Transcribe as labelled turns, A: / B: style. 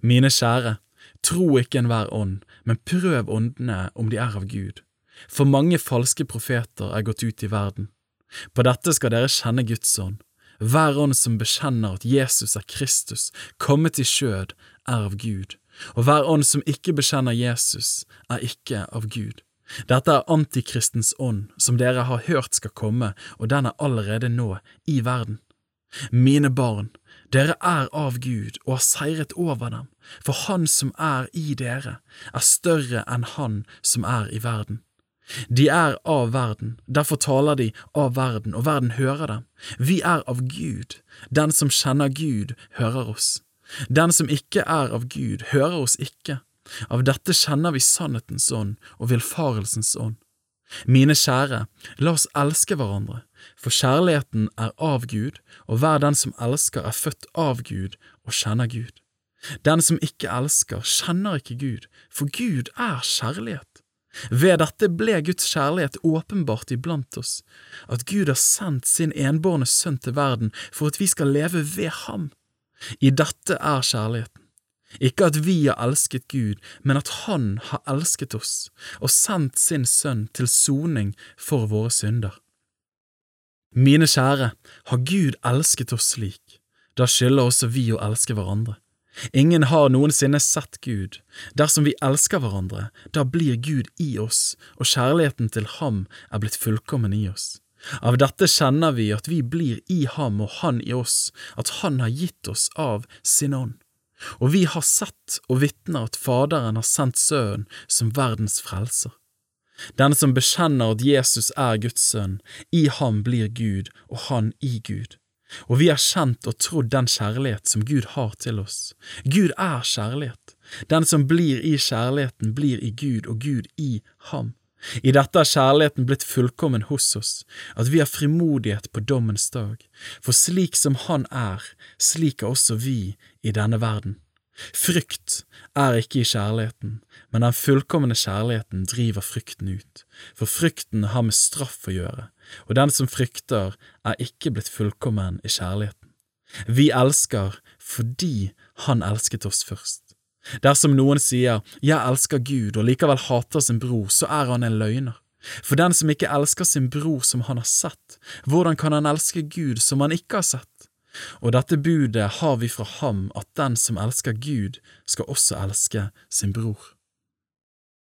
A: Mine kjære, tro ikke enhver ånd, men prøv åndene om de er av Gud, for mange falske profeter er gått ut i verden. På dette skal dere kjenne Guds ånd. Hver ånd som bekjenner at Jesus er Kristus, kommet i skjød, er av Gud, og hver ånd som ikke bekjenner Jesus, er ikke av Gud. Dette er antikristens ånd, som dere har hørt skal komme, og den er allerede nå i verden. Mine barn, dere er av Gud og har seiret over dem, for Han som er i dere, er større enn Han som er i verden. De er av verden, derfor taler de av verden, og verden hører dem. Vi er av Gud, den som kjenner Gud, hører oss. Den som ikke er av Gud, hører oss ikke. Av dette kjenner vi sannhetens ånd og villfarelsens ånd. Mine kjære, la oss elske hverandre, for kjærligheten er av Gud, og hver den som elsker er født av Gud og kjenner Gud. Den som ikke elsker, kjenner ikke Gud, for Gud er kjærlighet. Ved dette ble Guds kjærlighet åpenbart iblant oss, at Gud har sendt sin enbårne sønn til verden for at vi skal leve ved ham. I dette er kjærligheten ikke at vi har elsket Gud, men at Han har elsket oss og sendt sin Sønn til soning for våre synder. Mine kjære, har Gud elsket oss slik, da skylder også vi å elske hverandre. Ingen har noensinne sett Gud. Dersom vi elsker hverandre, da blir Gud i oss, og kjærligheten til Ham er blitt fullkommen i oss. Av dette kjenner vi at vi blir i Ham og Han i oss, at Han har gitt oss av sin ånd. Og vi har sett og vitner at Faderen har sendt Sønnen som verdens frelser. Den som bekjenner at Jesus er Guds sønn, i ham blir Gud og han i Gud. Og vi har kjent og trodd den kjærlighet som Gud har til oss. Gud er kjærlighet. Den som blir i kjærligheten, blir i Gud og Gud i ham. I dette er kjærligheten blitt fullkommen hos oss, at vi har frimodighet på dommens dag, for slik som Han er, slik er også vi i denne verden. Frykt er ikke i kjærligheten, men den fullkomne kjærligheten driver frykten ut, for frykten har med straff å gjøre, og den som frykter er ikke blitt fullkommen i kjærligheten. Vi elsker fordi Han elsket oss først. Dersom noen sier jeg elsker Gud og likevel hater sin bror, så er han en løgner. For den som ikke elsker sin bror som han har sett, hvordan kan han elske Gud som han ikke har sett? Og dette budet har vi fra ham at den som elsker Gud, skal også elske sin bror.